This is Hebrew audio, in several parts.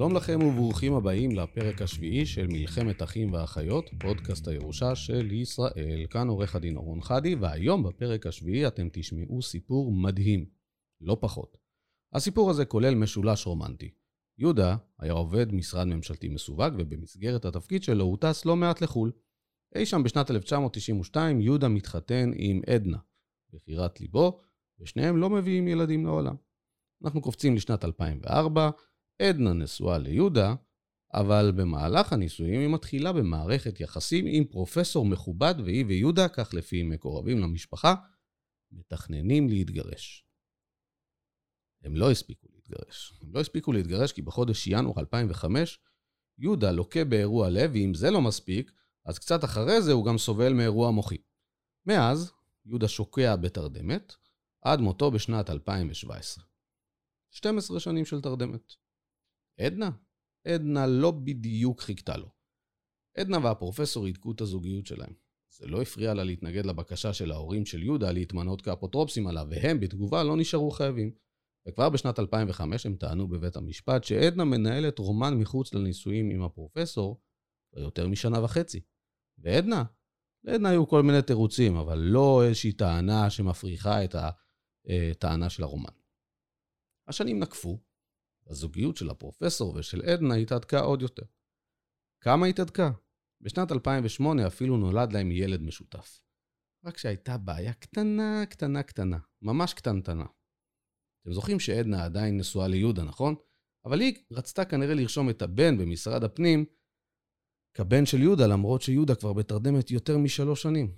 שלום לכם וברוכים הבאים לפרק השביעי של מלחמת אחים ואחיות, פודקאסט הירושה של ישראל. כאן עורך הדין אורון חדי, והיום בפרק השביעי אתם תשמעו סיפור מדהים, לא פחות. הסיפור הזה כולל משולש רומנטי. יהודה היה עובד משרד ממשלתי מסווג, ובמסגרת התפקיד שלו הוא טס לא מעט לחו"ל. אי שם בשנת 1992 יהודה מתחתן עם עדנה, בחירת ליבו, ושניהם לא מביאים ילדים לעולם. אנחנו קופצים לשנת 2004, עדנה נשואה ליהודה, אבל במהלך הנישואים היא מתחילה במערכת יחסים עם פרופסור מכובד, והיא ויהודה, כך לפי מקורבים למשפחה, מתכננים להתגרש. הם לא הספיקו להתגרש. הם לא הספיקו להתגרש כי בחודש ינואר 2005, יהודה לוקה באירוע לב, ואם זה לא מספיק, אז קצת אחרי זה הוא גם סובל מאירוע מוחי. מאז, יהודה שוקע בתרדמת, עד מותו בשנת 2017. 12 שנים של תרדמת. עדנה? עדנה לא בדיוק חיכתה לו. עדנה והפרופסור הידקו את הזוגיות שלהם. זה לא הפריע לה להתנגד לבקשה של ההורים של יהודה להתמנות כאפוטרופסים עליו, והם בתגובה לא נשארו חייבים. וכבר בשנת 2005 הם טענו בבית המשפט שעדנה מנהלת רומן מחוץ לנישואים עם הפרופסור כבר יותר משנה וחצי. ועדנה? לעדנה היו כל מיני תירוצים, אבל לא איזושהי טענה שמפריחה את הטענה של הרומן. השנים נקפו, הזוגיות של הפרופסור ושל עדנה התהדקה עוד יותר. כמה התהדקה? בשנת 2008 אפילו נולד להם ילד משותף. רק שהייתה בעיה קטנה, קטנה, קטנה. ממש קטנטנה. אתם זוכרים שעדנה עדיין נשואה ליהודה, נכון? אבל היא רצתה כנראה לרשום את הבן במשרד הפנים כבן של יהודה, למרות שיהודה כבר בתרדמת יותר משלוש שנים.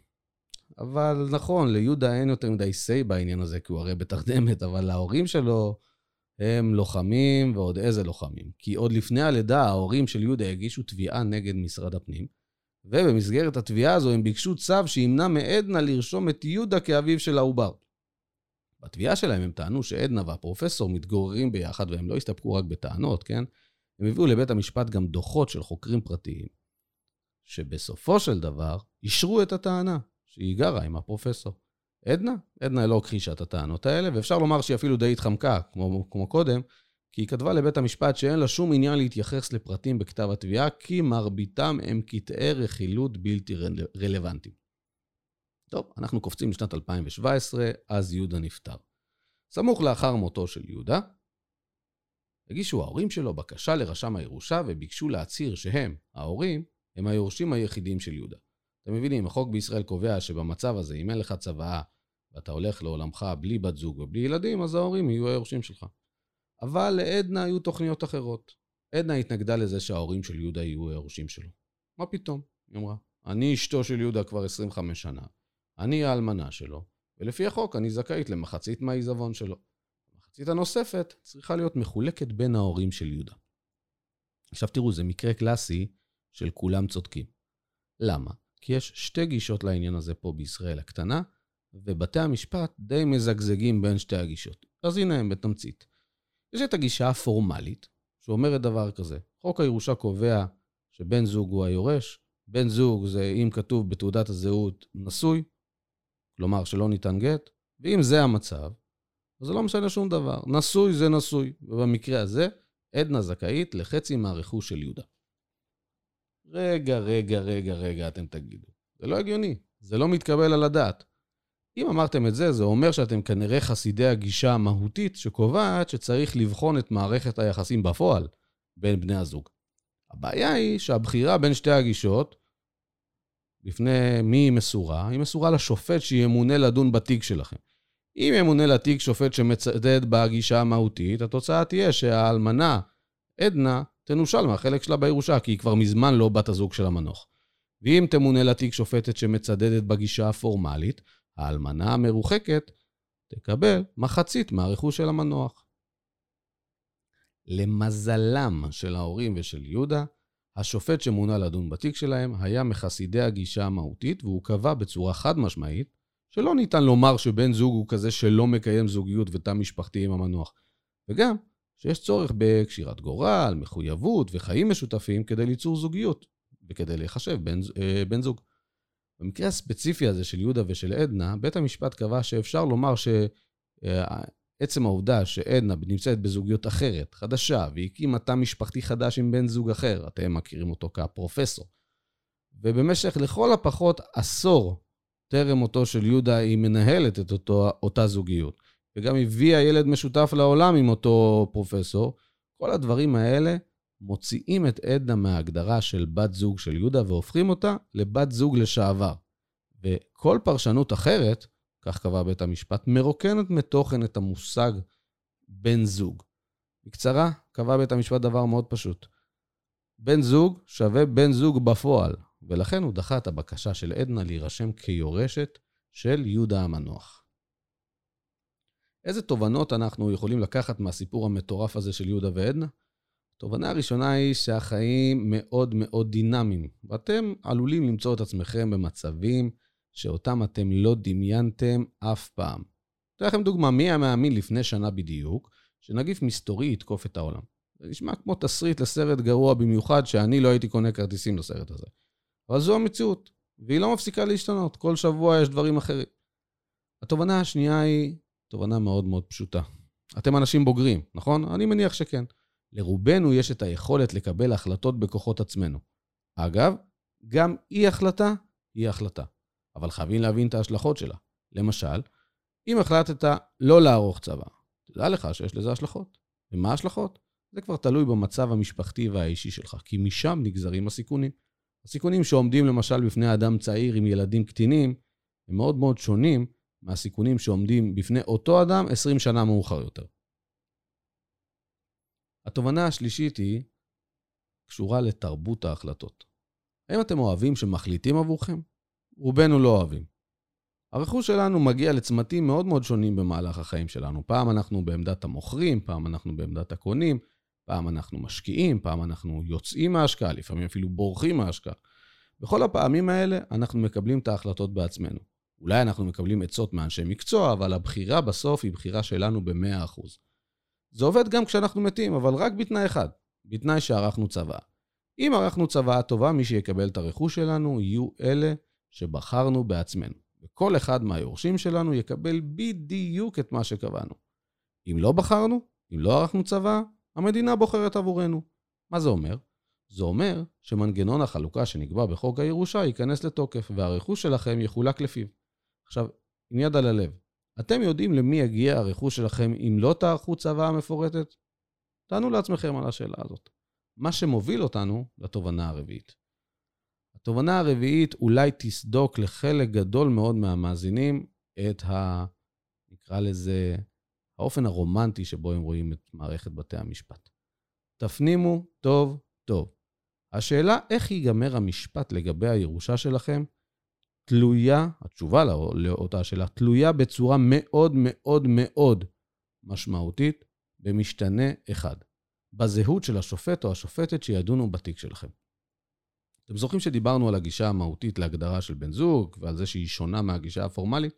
אבל נכון, ליהודה אין יותר מדי say בעניין הזה, כי הוא הרי בתרדמת, אבל להורים שלו הם לוחמים, ועוד איזה לוחמים. כי עוד לפני הלידה, ההורים של יהודה הגישו תביעה נגד משרד הפנים, ובמסגרת התביעה הזו הם ביקשו צו שימנע מעדנה לרשום את יהודה כאביו של העובר. בתביעה שלהם הם טענו שעדנה והפרופסור מתגוררים ביחד, והם לא הסתפקו רק בטענות, כן? הם הביאו לבית המשפט גם דוחות של חוקרים פרטיים, שבסופו של דבר אישרו את הטענה שהיא גרה עם הפרופסור. עדנה, עדנה לא הכחישה את הטענות האלה, ואפשר לומר שהיא אפילו די התחמקה, כמו, כמו קודם, כי היא כתבה לבית המשפט שאין לה שום עניין להתייחס לפרטים בכתב התביעה, כי מרביתם הם קטעי רכילות בלתי רלוונטיים. טוב, אנחנו קופצים לשנת 2017, אז יהודה נפטר. סמוך לאחר מותו של יהודה, הגישו ההורים שלו בקשה לרשם הירושה וביקשו להצהיר שהם, ההורים, הם היורשים היחידים של יהודה. אתם מבינים, החוק בישראל קובע שבמצב הזה, אם אין לך צוואה ואתה הולך לעולמך בלי בת זוג ובלי ילדים, אז ההורים יהיו היורשים שלך. אבל לעדנה היו תוכניות אחרות. עדנה התנגדה לזה שההורים של יהודה יהיו היורשים שלו. מה פתאום? היא אמרה. אני אשתו של יהודה כבר 25 שנה, אני האלמנה שלו, ולפי החוק אני זכאית למחצית מהעיזבון שלו. המחצית הנוספת צריכה להיות מחולקת בין ההורים של יהודה. עכשיו תראו, זה מקרה קלאסי של כולם צודקים. למה? כי יש שתי גישות לעניין הזה פה בישראל הקטנה, ובתי המשפט די מזגזגים בין שתי הגישות. אז הנה הם בתמצית. יש את הגישה הפורמלית, שאומרת דבר כזה, חוק הירושה קובע שבן זוג הוא היורש, בן זוג זה אם כתוב בתעודת הזהות נשוי, כלומר שלא ניתן גט, ואם זה המצב, אז זה לא משנה שום דבר. נשוי זה נשוי, ובמקרה הזה, עדנה זכאית לחצי מהרכוש של יהודה. רגע, רגע, רגע, רגע, אתם תגידו. זה לא הגיוני, זה לא מתקבל על הדעת. אם אמרתם את זה, זה אומר שאתם כנראה חסידי הגישה המהותית שקובעת שצריך לבחון את מערכת היחסים בפועל בין בני הזוג. הבעיה היא שהבחירה בין שתי הגישות, לפני מי היא מסורה, היא מסורה לשופט שימונה לדון בתיק שלכם. אם ימונה לתיק שופט שמצדד בגישה המהותית, התוצאה תהיה שהאלמנה, עדנה, תנושל מהחלק שלה בירושה, כי היא כבר מזמן לא בת הזוג של המנוח. ואם תמונה לתיק שופטת שמצדדת בגישה הפורמלית, האלמנה המרוחקת תקבל מחצית מהרכוש של המנוח. למזלם של ההורים ושל יהודה, השופט שמונה לדון בתיק שלהם היה מחסידי הגישה המהותית, והוא קבע בצורה חד משמעית שלא ניתן לומר שבן זוג הוא כזה שלא מקיים זוגיות ותא משפחתי עם המנוח. וגם, שיש צורך בקשירת גורל, מחויבות וחיים משותפים כדי ליצור זוגיות וכדי להיחשב בן, אה, בן זוג. במקרה הספציפי הזה של יהודה ושל עדנה, בית המשפט קבע שאפשר לומר שעדנה עצם העובדה שעדנה נמצאת בזוגיות אחרת, חדשה, והקימה תא משפחתי חדש עם בן זוג אחר, אתם מכירים אותו כפרופסור, ובמשך לכל הפחות עשור טרם מותו של יהודה היא מנהלת את אותו, אותה זוגיות, וגם הביאה ילד משותף לעולם עם אותו פרופסור, כל הדברים האלה מוציאים את עדנה מההגדרה של בת זוג של יהודה והופכים אותה לבת זוג לשעבר. וכל פרשנות אחרת, כך קבע בית המשפט, מרוקנת מתוכן את המושג בן זוג. בקצרה, קבע בית המשפט דבר מאוד פשוט. בן זוג שווה בן זוג בפועל, ולכן הוא דחה את הבקשה של עדנה להירשם כיורשת של יהודה המנוח. איזה תובנות אנחנו יכולים לקחת מהסיפור המטורף הזה של יהודה ועדנה? התובנה הראשונה היא שהחיים מאוד מאוד דינמיים, ואתם עלולים למצוא את עצמכם במצבים שאותם אתם לא דמיינתם אף פעם. אתן לכם דוגמה, מי היה מאמין לפני שנה בדיוק שנגיף מסתורי יתקוף את העולם? זה נשמע כמו תסריט לסרט גרוע במיוחד, שאני לא הייתי קונה כרטיסים לסרט הזה. אבל זו המציאות, והיא לא מפסיקה להשתנות. כל שבוע יש דברים אחרים. התובנה השנייה היא תובנה מאוד מאוד פשוטה. אתם אנשים בוגרים, נכון? אני מניח שכן. לרובנו יש את היכולת לקבל החלטות בכוחות עצמנו. אגב, גם אי-החלטה היא החלטה, אבל חייבים להבין את ההשלכות שלה. למשל, אם החלטת לא לערוך צבא, תדע לך שיש לזה השלכות. ומה ההשלכות? זה כבר תלוי במצב המשפחתי והאישי שלך, כי משם נגזרים הסיכונים. הסיכונים שעומדים למשל בפני אדם צעיר עם ילדים קטינים, הם מאוד מאוד שונים מהסיכונים שעומדים בפני אותו אדם 20 שנה מאוחר יותר. התובנה השלישית היא קשורה לתרבות ההחלטות. האם אתם אוהבים שמחליטים עבורכם? רובנו לא אוהבים. הרכוש שלנו מגיע לצמתים מאוד מאוד שונים במהלך החיים שלנו. פעם אנחנו בעמדת המוכרים, פעם אנחנו בעמדת הקונים, פעם אנחנו משקיעים, פעם אנחנו יוצאים מההשקעה, לפעמים אפילו בורחים מההשקעה. בכל הפעמים האלה אנחנו מקבלים את ההחלטות בעצמנו. אולי אנחנו מקבלים עצות מאנשי מקצוע, אבל הבחירה בסוף היא בחירה שלנו ב-100%. זה עובד גם כשאנחנו מתים, אבל רק בתנאי אחד, בתנאי שערכנו צוואה. אם ערכנו צוואה טובה, מי שיקבל את הרכוש שלנו יהיו אלה שבחרנו בעצמנו. וכל אחד מהיורשים שלנו יקבל בדיוק את מה שקבענו. אם לא בחרנו, אם לא ערכנו צוואה, המדינה בוחרת עבורנו. מה זה אומר? זה אומר שמנגנון החלוקה שנקבע בחוק הירושה ייכנס לתוקף, והרכוש שלכם יחולק לפיו. עכשיו, עם יד על הלב, אתם יודעים למי יגיע הרכוש שלכם אם לא תערכו צוואה מפורטת? תענו לעצמכם על השאלה הזאת. מה שמוביל אותנו לתובנה הרביעית. התובנה הרביעית אולי תסדוק לחלק גדול מאוד מהמאזינים את ה... נקרא לזה, האופן הרומנטי שבו הם רואים את מערכת בתי המשפט. תפנימו טוב טוב. השאלה איך ייגמר המשפט לגבי הירושה שלכם תלויה, התשובה לא, לאותה שאלה, תלויה בצורה מאוד מאוד מאוד משמעותית במשתנה אחד, בזהות של השופט או השופטת שידונו בתיק שלכם. אתם זוכרים שדיברנו על הגישה המהותית להגדרה של בן זוג ועל זה שהיא שונה מהגישה הפורמלית?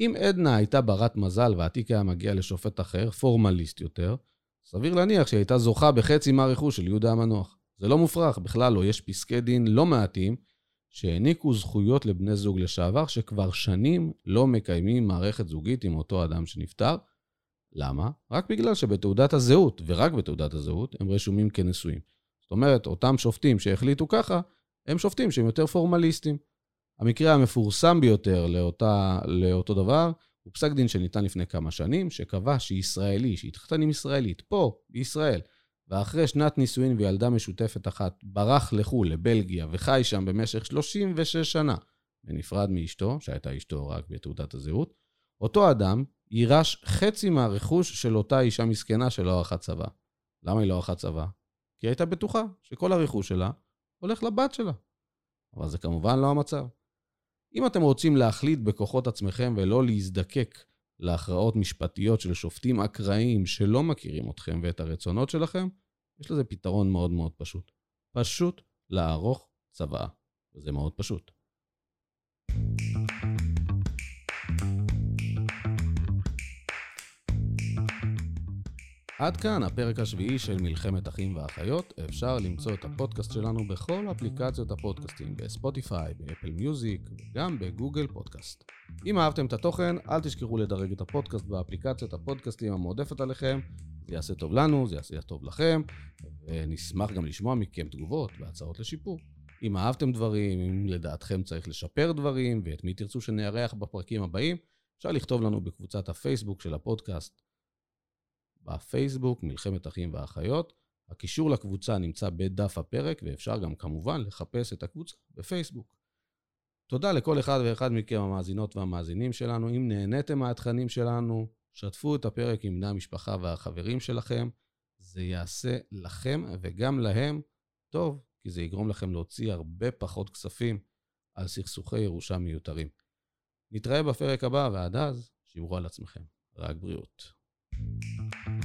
אם עדנה הייתה ברת מזל והתיק היה מגיע לשופט אחר, פורמליסט יותר, סביר להניח שהיא הייתה זוכה בחצי מהרכוש של יהודה המנוח. זה לא מופרך, בכלל לא. יש פסקי דין לא מעטים שהעניקו זכויות לבני זוג לשעבר שכבר שנים לא מקיימים מערכת זוגית עם אותו אדם שנפטר. למה? רק בגלל שבתעודת הזהות, ורק בתעודת הזהות, הם רשומים כנשואים. זאת אומרת, אותם שופטים שהחליטו ככה, הם שופטים שהם יותר פורמליסטים. המקרה המפורסם ביותר לאותה, לאותו דבר הוא פסק דין שניתן לפני כמה שנים, שקבע שישראלי, שהתחתן עם ישראלית, פה, בישראל, ואחרי שנת נישואין וילדה משותפת אחת, ברח לחו"ל, לבלגיה, וחי שם במשך 36 שנה, ונפרד מאשתו, שהייתה אשתו רק בתעודת הזהות, אותו אדם יירש חצי מהרכוש של אותה אישה מסכנה שלא ערכה צבא. למה היא לא ערכה צבא? כי היא הייתה בטוחה שכל הרכוש שלה הולך לבת שלה. אבל זה כמובן לא המצב. אם אתם רוצים להחליט בכוחות עצמכם ולא להזדקק להכרעות משפטיות של שופטים אקראיים שלא מכירים אתכם ואת הרצונות שלכם, יש לזה פתרון מאוד מאוד פשוט. פשוט לערוך צוואה, וזה מאוד פשוט. עד כאן הפרק השביעי של מלחמת אחים ואחיות. אפשר למצוא את הפודקאסט שלנו בכל אפליקציות הפודקאסטים, בספוטיפיי, באפל מיוזיק וגם בגוגל פודקאסט. אם אהבתם את התוכן, אל תשכחו לדרג את הפודקאסט באפליקציית הפודקאסטים המועדפת עליכם. זה יעשה טוב לנו, זה יעשה טוב לכם, ונשמח גם לשמוע מכם תגובות והצעות לשיפור. אם אהבתם דברים, אם לדעתכם צריך לשפר דברים, ואת מי תרצו שנארח בפרקים הבאים, אפשר לכתוב לנו בקבוצת הפייסבוק של הפודקאסט. בפייסבוק, מלחמת אחים ואחיות. הקישור לקבוצה נמצא בדף הפרק, ואפשר גם כמובן לחפש את הקבוצה בפייסבוק. תודה לכל אחד ואחד מכם, המאזינות והמאזינים שלנו. אם נהניתם מהתכנים שלנו, שתפו את הפרק עם בני המשפחה והחברים שלכם. זה יעשה לכם וגם להם טוב, כי זה יגרום לכם להוציא הרבה פחות כספים על סכסוכי ירושה מיותרים. נתראה בפרק הבא, ועד אז, שמרו על עצמכם. רק בריאות. thank you